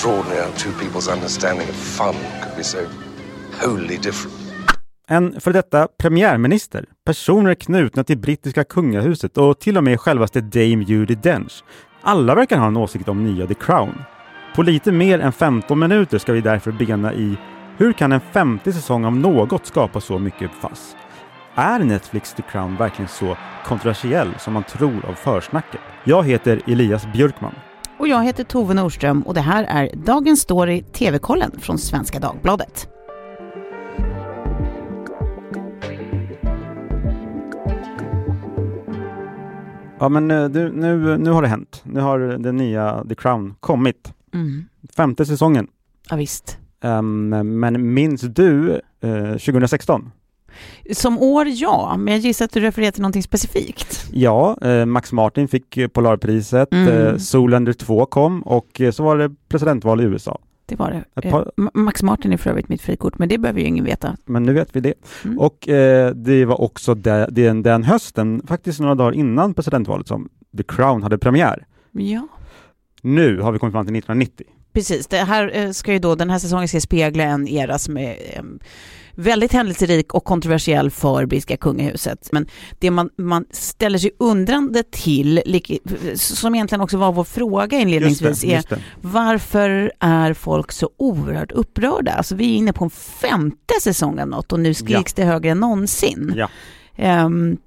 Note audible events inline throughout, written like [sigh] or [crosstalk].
extraordinary how two people's understanding of fun could be so wholly different. En för detta premiärminister, personer knutna till brittiska kungahuset och till och med självaste Dame Judi Dench. Alla verkar ha en åsikt om nya The Crown. På lite mer än 15 minuter ska vi därför bena i hur kan en femte säsong av något skapa så mycket fass? Är Netflix The Crown verkligen så kontroversiell som man tror av försnacket? Jag heter Elias Björkman. Och jag heter Tove Norström och det här är Dagens Story TV-kollen från Svenska Dagbladet. Ja, men eh, du, nu, nu har det hänt. Nu har den nya The Crown kommit. Mm. Femte säsongen. Ja, visst. Um, men minns du eh, 2016? Som år, ja, men jag gissar att du refererar till någonting specifikt. Ja, eh, Max Martin fick eh, Polarpriset, Mm. eh, Zoolander 2 kom och eh, så var det presidentval i USA. Det var det. Par- Eh, Ma- Max Martin är för övrigt mitt frikort, men det behöver ju ingen veta. Men nu vet vi det. Mm. Och eh, det var också de, den, den hösten, faktiskt några dagar innan presidentvalet, som The Crown hade premiär. Ja. Nu har vi kommit fram till 1990. Precis, det här eh, ska ju då, den här säsongen ska spegla en era som är väldigt händelserik och kontroversiell för brittiska kungahuset. Men det man, man ställer sig undrande till, som egentligen också var vår fråga inledningsvis, är just det. varför är folk så oerhört upprörda? Alltså vi är inne på en femte säsong av något och nu skriks det högre än någonsin. Ja. Ehm,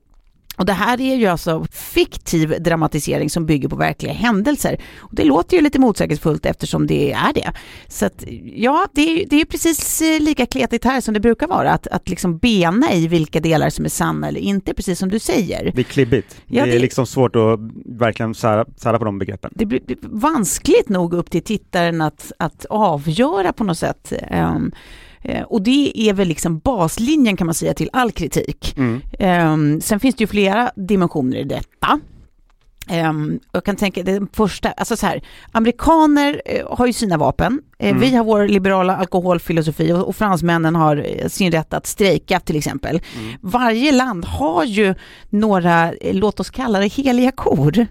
och det här är ju alltså fiktiv dramatisering som bygger på verkliga händelser. Och det låter ju lite motsägelsefullt eftersom det är det. Så att, ja, det är, det är precis eh, lika kletigt här som det brukar vara, att, att liksom bena i vilka delar som är sanna eller inte, precis som du säger. Det är klibbigt. Ja, det är det- liksom svårt att verkligen sära, sära på de begreppen. det blir vanskligt nog upp till tittaren att, att avgöra på något sätt. Eh, och det är väl liksom baslinjen kan man säga till all kritik. Mm. Ehm, sen finns det ju flera dimensioner i detta. Ehm, jag kan tänka den första, alltså så här, amerikaner eh, har ju sina vapen, Eh, Mm. vi har vår liberala alkoholfilosofi och, och fransmännen har eh, sin rätt att strejka till exempel. Mm. Varje land har ju några, eh, låt oss kalla det heliga kor,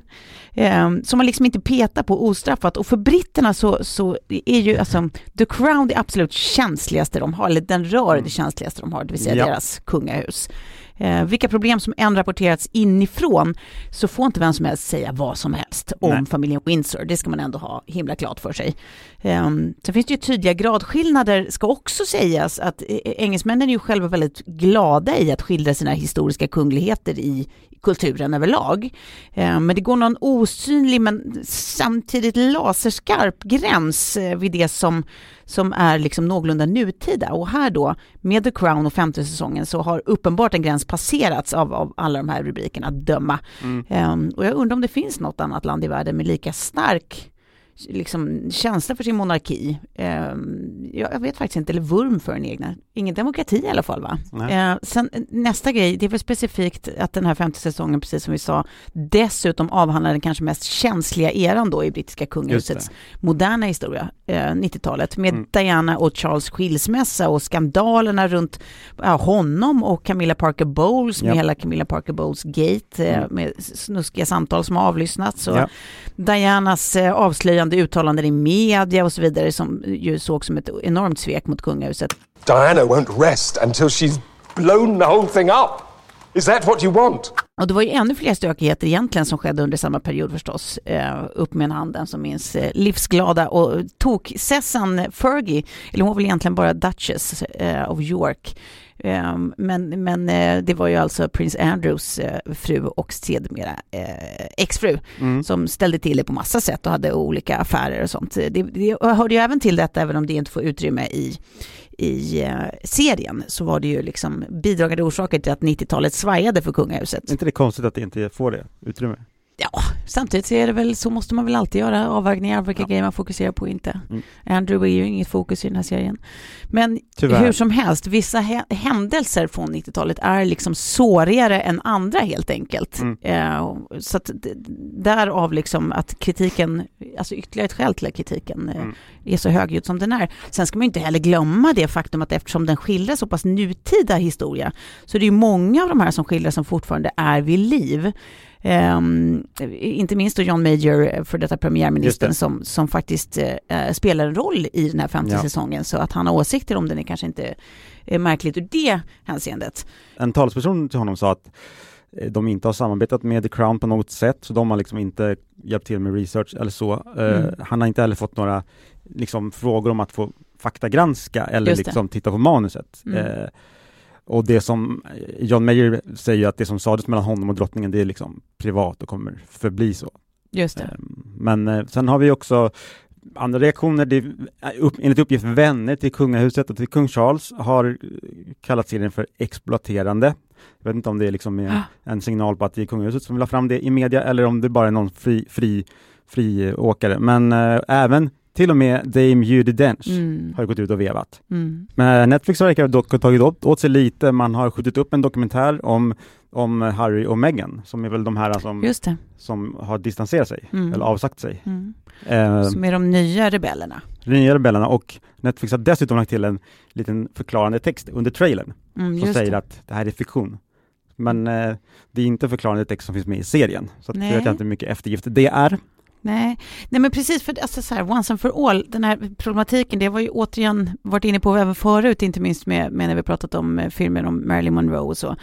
eh, som man liksom inte petar på ostraffat. Och för britterna så, så är ju alltså The Crown det absolut känsligaste de har, eller den rör det känsligaste de har, det vill säga Ja. deras kungahus. Eh, vilka problem som än rapporterats inifrån så får inte vem som helst säga vad som helst om Nej. familjen Windsor. Det ska man ändå ha himla klart för sig. Um, sen finns det ju tydliga gradskillnader, ska också sägas, att eh, engelsmännen är ju själva väldigt glada i att skildra sina historiska kungligheter i kulturen överlag. Eh, men det går någon osynlig men samtidigt laserskarp gräns eh, vid det som, som är liksom någorlunda nutida. Och här då, med The Crown och femte säsongen, så har uppenbart en gräns passerats av, av alla de här rubrikerna att döma. Mm. Ehm, och jag undrar om det finns något annat land i världen med lika stark liksom, känsla för sin monarki. Ehm, jag, vet faktiskt inte, eller vurm för den egna. Ingen demokrati i alla fall va? Eh, sen eh, nästa grej, det är väl specifikt att den här femte säsongen, precis som vi sa, dessutom avhandlar den kanske mest känsliga eran då i brittiska kungahusets moderna historia, eh, 90-talet, med Mm. Diana och Charles skilsmässa och skandalerna runt ja, honom och Camilla Parker Bowles med Ja. hela Camilla Parker Bowles gate eh, Mm. med snuskiga samtal som har avlyssnats och Ja. Dianas eh, avslöjande uttalanden i media och så vidare som ju såg som ett enormt svek mot kungahuset. Diana won't rest until she's blown the whole thing up. Is that what you want? Och det var ju ännu fler stökigheter egentligen som skedde under samma period förstås. Eh, upp med en hand den som minns eh, livsglada och tok-Sessan Fergie, eller hon var väl egentligen bara Duchess eh, of York. Eh, men men eh, det var ju alltså prins Andrews eh, fru och sedermera eh, exfru Mm. som ställde till det på massa sätt och hade olika affärer och sånt. Det, det hörde ju även till detta, även om det inte får utrymme i, i serien, så var det ju liksom bidragande orsaker till att 90-talet svajade för kungahuset. Är inte det konstigt att det inte får det utrymme? Ja, samtidigt så är det väl så måste man väl alltid göra avvägningar vilka Ja. grejer man fokuserar på och inte. Mm. Andrew är ju inget fokus i den här serien. Men Tyvärr. hur som helst, vissa hä- händelser från 90-talet är liksom sårigare än andra helt enkelt. Mm. Eh, så att därav liksom att kritiken, alltså ytterligare ett skäl till att kritiken eh, Mm. är så högljudd som den är. Sen ska man ju inte heller glömma det faktum att eftersom den skildrar så pass nutida historia så är det ju många av de här som skildras som fortfarande är vid liv. Um, inte minst då John Major, för detta premiärministern, som, som faktiskt uh, spelar en roll i den här femte ja. säsongen. Så att han har åsikter om den är kanske inte är märkligt ur det hänseendet. En talesperson till honom sa att eh, de inte har samarbetat med The Crown på något sätt, så de har liksom inte hjälpt till med research eller så. Mm. Uh, han har inte heller fått några liksom, frågor om att få faktagranska eller liksom titta på manuset. Mm. Uh, och det som John Mayer säger att det som sades mellan honom och drottningen det är liksom privat och kommer förbli så. Just det. Ehm, men eh, sen har vi också andra reaktioner. Det, upp, enligt uppgift vänner till kungahuset och till kung Charles har kallat serien för exploaterande. Jag vet inte om det är liksom en, en signal på att det är kungahuset som vill ha fram det i media eller om det bara är någon fri, fri, fri åkare. Men äh, även till och med Dame Judi Dench mm. har gått ut och vevat. Mm. Men Netflix har dock tagit åt, åt sig lite. Man har skjutit upp en dokumentär om, om Harry och Meghan, som är väl de här som, som har distanserat sig, mm. eller avsagt sig. Mm. Eh, som är de nya rebellerna. De nya rebellerna och Netflix har dessutom lagt till en liten förklarande text under trailern mm, som säger det. att det här är fiktion. Men eh, det är inte förklarande text som finns med i serien, så att jag vet inte hur mycket eftergift det är. Nej. Nej, men precis, för alltså så här, once and for all, den här problematiken, det var ju återigen varit inne på även förut, inte minst med, med när vi pratat om eh, filmer om Marilyn Monroe och så.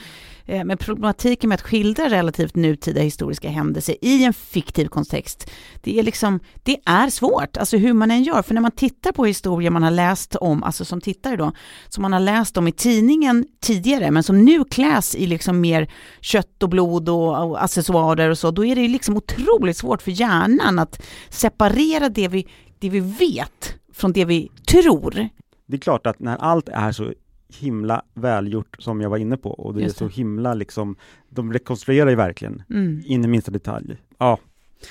Eh, men problematiken med att skildra relativt nutida historiska händelser i en fiktiv kontext, det är liksom, det är svårt, alltså hur man än gör, för när man tittar på historier man har läst om, alltså som tittare då, som man har läst om i tidningen tidigare, men som nu kläs i liksom mer kött och blod och, och accessoarer och så, då är det liksom otroligt svårt för hjärnan att separera det vi, det vi vet från det vi tror. Det är klart att när allt är så himla välgjort som jag var inne på och det Just är så himla liksom, de rekonstruerar ju verkligen mm. in i minsta detalj. Ja,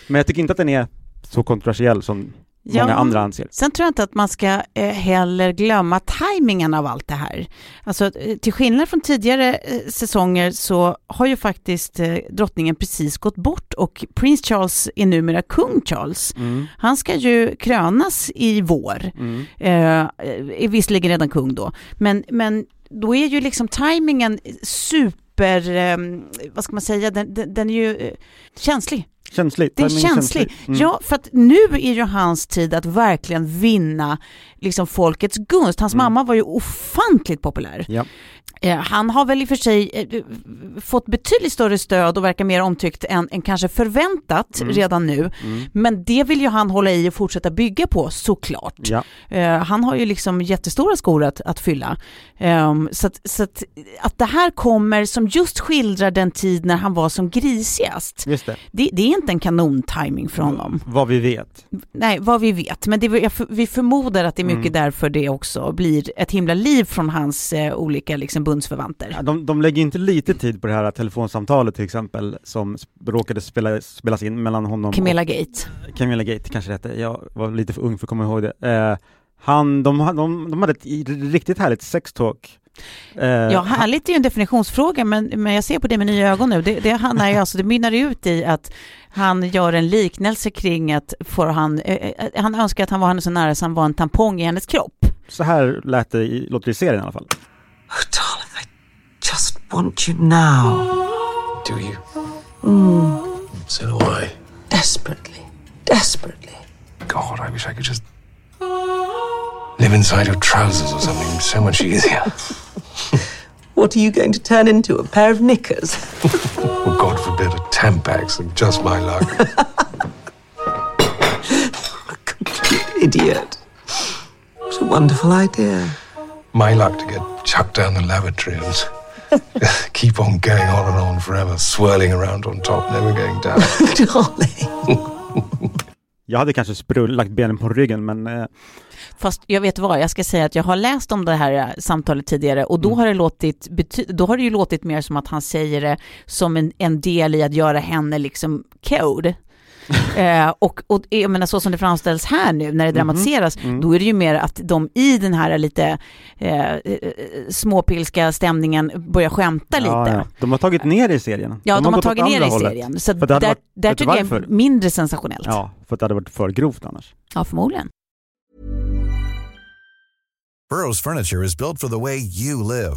men jag tycker inte att den är så kontroversiell som ja, många andra anser. Sen tror jag inte att man ska eh, heller glömma tajmingen av allt det här. Alltså eh, till skillnad från tidigare eh, säsonger så har ju faktiskt eh, drottningen precis gått bort och prins Charles är numera kung Charles. Mm. Han ska ju krönas i vår. Mm. Eh, är visserligen redan kung då, men, men då är ju liksom tajmingen super, eh, vad ska man säga, den, den, den är ju eh, känslig. Känsligt. Det är känsligt. Mm. Ja, för att nu är ju hans tid att verkligen vinna liksom folkets gunst. Hans mm. mamma var ju ofantligt populär. Ja. Eh, han har väl i och för sig eh, fått betydligt större stöd och verkar mer omtyckt än, än kanske förväntat mm. redan nu. Mm. Men det vill ju han hålla i och fortsätta bygga på såklart. Ja. Uh, han har ju liksom jättestora skor att, att fylla. Um, så, att, så att, att det här kommer som just skildrar den tid när han var som grisigast. Just det. Det, det är inte en kanontiming från honom. Vad vi vet. Nej, vad vi vet. Men det, vi förmodar att det är mycket mm. därför det också blir ett himla liv från hans olika liksom, bundsförvanter. Ja, de, de lägger inte lite tid på det här telefonsamtalet till exempel som råkade spela, spelas in mellan honom Camilla och Gate. Camilla Gate kanske det hette, jag var lite för ung för att komma ihåg det. Eh, han, de, de, de hade ett riktigt härligt sextalk Uh, ja, härligt är ju en definitionsfråga, men, men jag ser på det med nya ögon nu. Det, det, han är ju alltså, det mynnar ut i att han gör en liknelse kring att får han, eh, han önskar att han var henne så nära så han var en tampong i hennes kropp. Så här lät det i, låter det i serien i alla fall. Just want you now. Do you? Mm. So do I. Desperately. Desperately. God, I wish I could just live inside your trousers or something so much easier. [laughs] what are you going to turn into? A pair of knickers? [laughs] well, God forbid, a Tampax and just my luck. complete [laughs] idiot. What a wonderful idea. My luck to get chucked down the lavatory and [laughs] keep on going on and on forever, swirling around on top, never going down. [laughs] Darling. Jag hade kanske sprull, lagt benen på ryggen, men eh... Fast jag vet vad, jag ska säga att jag har läst om det här eh, samtalet tidigare och då mm. har det låtit, då har det ju låtit mer som att han säger det som en, en del i att göra henne liksom code. Eh, och, och jag menar så som det framställs här nu när det mhm. dramatiseras, mm. Mm. då är det ju mer att de i den här lite eh, eh småpilska stämningen börjar skämta ja, lite. Ja. De har tagit ner det i serien. Ja, de, de har, tagit ner det i serien. Så där, varit, där tycker jag är mindre sensationellt. Ja, för att det hade varit för grovt annars. Ja, förmodligen. Burrows furniture is built for the way you live.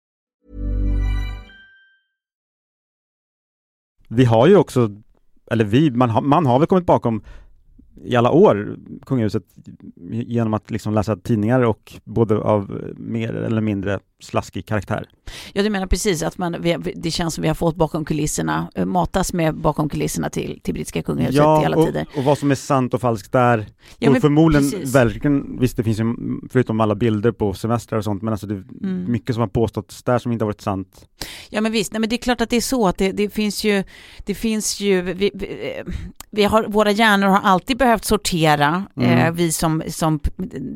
Vi har ju också, eller vi, man har, man har väl kommit bakom i alla år, kungahuset, genom att liksom läsa tidningar och både av mer eller mindre slaskig karaktär. Ja, du menar precis att man, det känns som vi har fått bakom kulisserna, eh, matas med bakom kulisserna till, till brittiska kungahuset ja, i alla och, tider. och vad som är sant och falskt där. Ja, och förmodligen, precis. verkligen, visst det finns ju, förutom alla bilder på semestrar och sånt, men alltså det är Mm. mycket som har påståtts där som inte har varit sant. Ja men visst, nej, men det är klart att det är så att det, det finns ju, det finns ju, vi, vi, eh, vi har, våra hjärnor har alltid behövt sortera, Mm. eh, vi som, som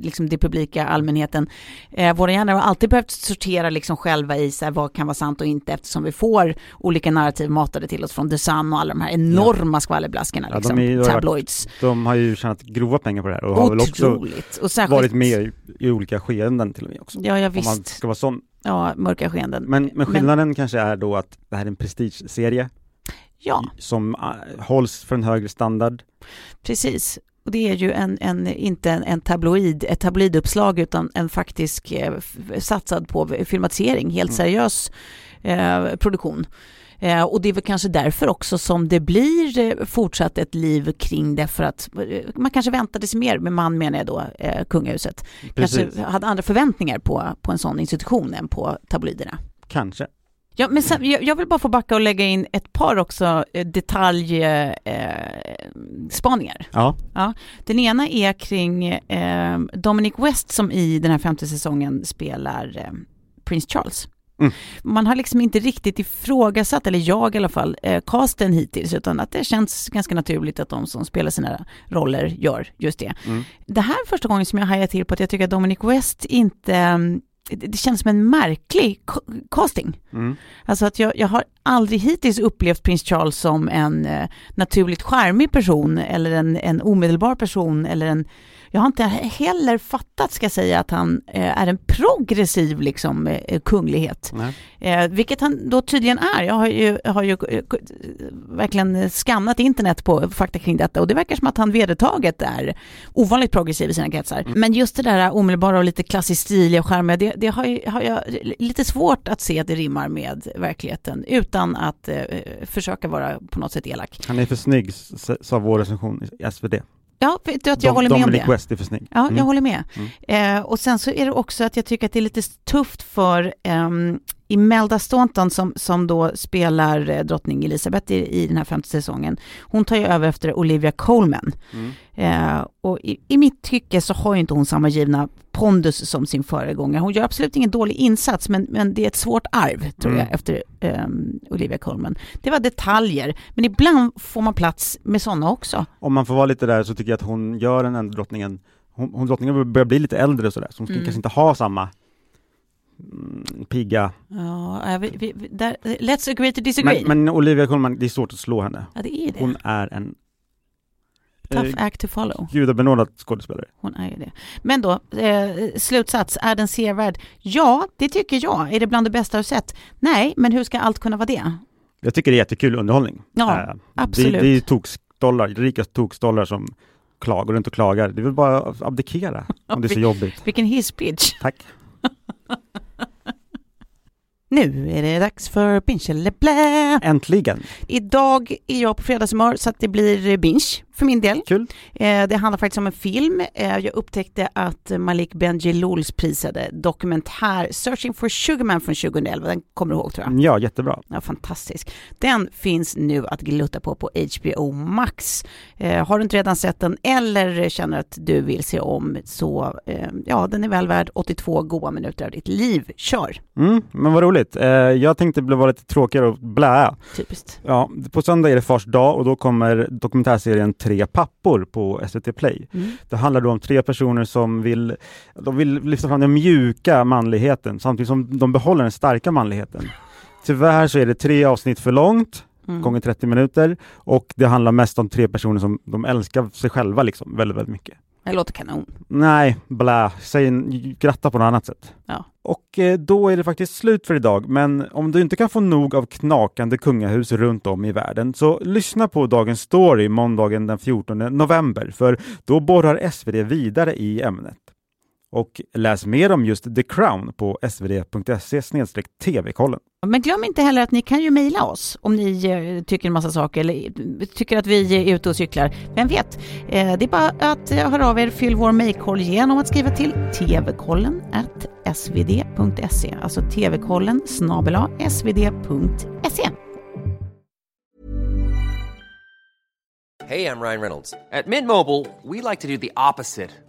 liksom det publika allmänheten, eh, våra hjärnor har alltid behövt sortera liksom själva i så här, vad kan vara sant och inte eftersom vi får olika narrativ matade till oss från The Sun och alla de här enorma skvallerblaskorna, Ja, de liksom, är ju- tabloids. De har ju tjänat grova pengar på det här och har väl också Otroligt. Och särskilt, varit med i, i olika skeenden till och med också. Ja, ja Om man visst. ska vara sån. Ja, mörka skeenden. Men, men skillnaden kanske är då att det här är en prestigeserie ja. som äh, hålls för en högre standard. Precis. Och det är ju en, en, inte en, en tabloid, ett tabloiduppslag utan en faktisk eh, satsad på filmatisering, helt Mm. seriös eh, produktion. Eh, och det är väl kanske därför också som det blir eh, fortsatt ett liv kring det för att eh, man kanske väntade sig mer, med man menar jag då eh, kungahuset. Precis. Kanske hade andra förväntningar på, på en sån institution än på Kanske. Ja, men sen, jag, jag vill bara få backa och lägga in ett par också eh, detaljspaningar. Eh, spaningar. Ja. Den ena är kring eh, Dominic West som i den här femte säsongen spelar eh, Prince Charles. Mm. Man har liksom inte riktigt ifrågasatt, eller jag i alla fall, eh, casten hittills, utan att det känns ganska naturligt att de som spelar sina roller gör just det. Mm. Det här är första gången som jag hajar till på att jag tycker att Dominic West inte, mm, det, känns som en märklig ca- casting. Mm. Alltså att jag, jag har aldrig hittills upplevt prins Charles som en eh, naturligt charmig person eller en, en omedelbar person eller en jag har inte heller fattat, ska jag säga, att han eh, är en progressiv liksom, eh, kunglighet. Nej. Eh, vilket han då tydligen är. Jag har ju, jag har ju eh, verkligen skannat internet på fakta kring detta och det verkar som att han vedertaget är ovanligt progressiv i sina kretsar. Men just det där omedelbara och lite klassiskt stiliga och charmiga, det, det har, ju, har jag lite svårt att se att det rimmar med verkligheten utan att eh, försöka vara på något sätt elak. Han är för snygg, sa vår recension i SvD. Ja, vet du att jag Dom- håller med om Dominic det. West är för snygg. Ja, jag Mm. håller med. Mm. Eh, och sen så är det också att jag tycker att det är lite tufft för ehm, Imelda Staunton som, som då spelar eh, drottning Elizabeth i, i den här femte säsongen. Hon tar ju över efter Olivia Colman. Mm. Eh, och i, i mitt tycke så har ju inte hon samma givna pondus som sin föregångare. Hon gör absolut ingen dålig insats men, men det är ett svårt arv tror Mm. jag efter ehm, Olivia Colman. Det var detaljer men ibland får man plats med sådana också. Om man får vara lite där så tycker jag att hon gör den ändå drottningen, hon, hon drottningen börjar bli lite äldre och sådär, så hon ska Mm. kanske inte ha samma mm, pigga. Ja, vi, vi, där, let's agree to disagree. Men, men Olivia Colman, det är svårt att slå henne. ja, det är det. Hon är en Tough eh, act to follow. gudabenådad skådespelare. Hon är ju det. Men då, eh, slutsats, är den sevärd? Ja, det tycker jag. Är det bland det bästa jag sett? Nej, men hur ska allt kunna vara det? Jag tycker det är jättekul underhållning. Ja, Eh, absolut. Det, det är tokstollar, rika tokstollar som klagar, runt och klagar. Det är väl bara att abdikera om det är så [laughs] jobbigt. Vilken hisspitch. Tack. [laughs] Nu är det dags för binge eller blä. Äntligen! Idag är jag på fredagshumör så att det blir binge för min del. Kul! Eh, det handlar faktiskt om en film. Eh, jag upptäckte att Malik Benjelouls prisade dokumentär Searching for Sugarman från 2011, den kommer du ihåg tror jag. Ja, jättebra. Ja, fantastisk. Den finns nu att glutta på på HBO Max. Eh, har du inte redan sett den eller känner att du vill se om så ja, den är väl värd 82 goa minuter av ditt liv. Kör! Mm, men vad roligt. Jag tänkte vara lite tråkigare och blä. Typiskt. Ja, på söndag är det fars dag och då kommer dokumentärserien Tre pappor på SVT Play. Mm. Det handlar då om tre personer som vill, de vill lyfta fram den mjuka manligheten samtidigt som de behåller den starka manligheten. Tyvärr så är det tre avsnitt för långt, Mm. gånger 30 minuter, och det handlar mest om tre personer som de älskar sig själva liksom, väldigt, väldigt mycket. Det låter kanon. Nej, blä, säg gratta på något annat sätt. Ja. Och eh, då är det faktiskt slut för idag, men om du inte kan få nog av knakande kungahus runt om i världen, så lyssna på dagens story måndagen den 14 november, för då borrar SvD vidare i ämnet. Och läs mer om just The Crown på svd.se tv-kollen. Men glöm inte heller att ni kan ju mejla oss om ni eh, tycker en massa saker eller eh, tycker att vi är ute och cyklar. Vem vet? Eh, det är bara att höra av er, fyll vår mejlkorg genom att skriva till tvkollen svd.se, alltså tvkollen snabel svd.se. Hey, I'm Ryan Reynolds. At Mint Mobile, we like to do the opposite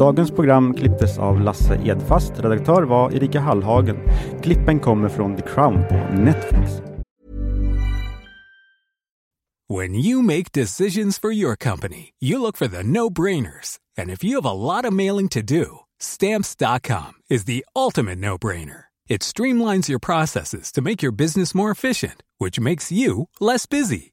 Dagens program klipptes av Lasse Edfast, redaktör var Erika Hallhagen. Klippen kommer från The Crown på Netflix. When you make decisions for your company, you look for the no-brainers. And if you have a lot of mailing to do, stamps.com is the ultimate no-brainer. It streamlines your processes to make your business more efficient, which makes you less busy.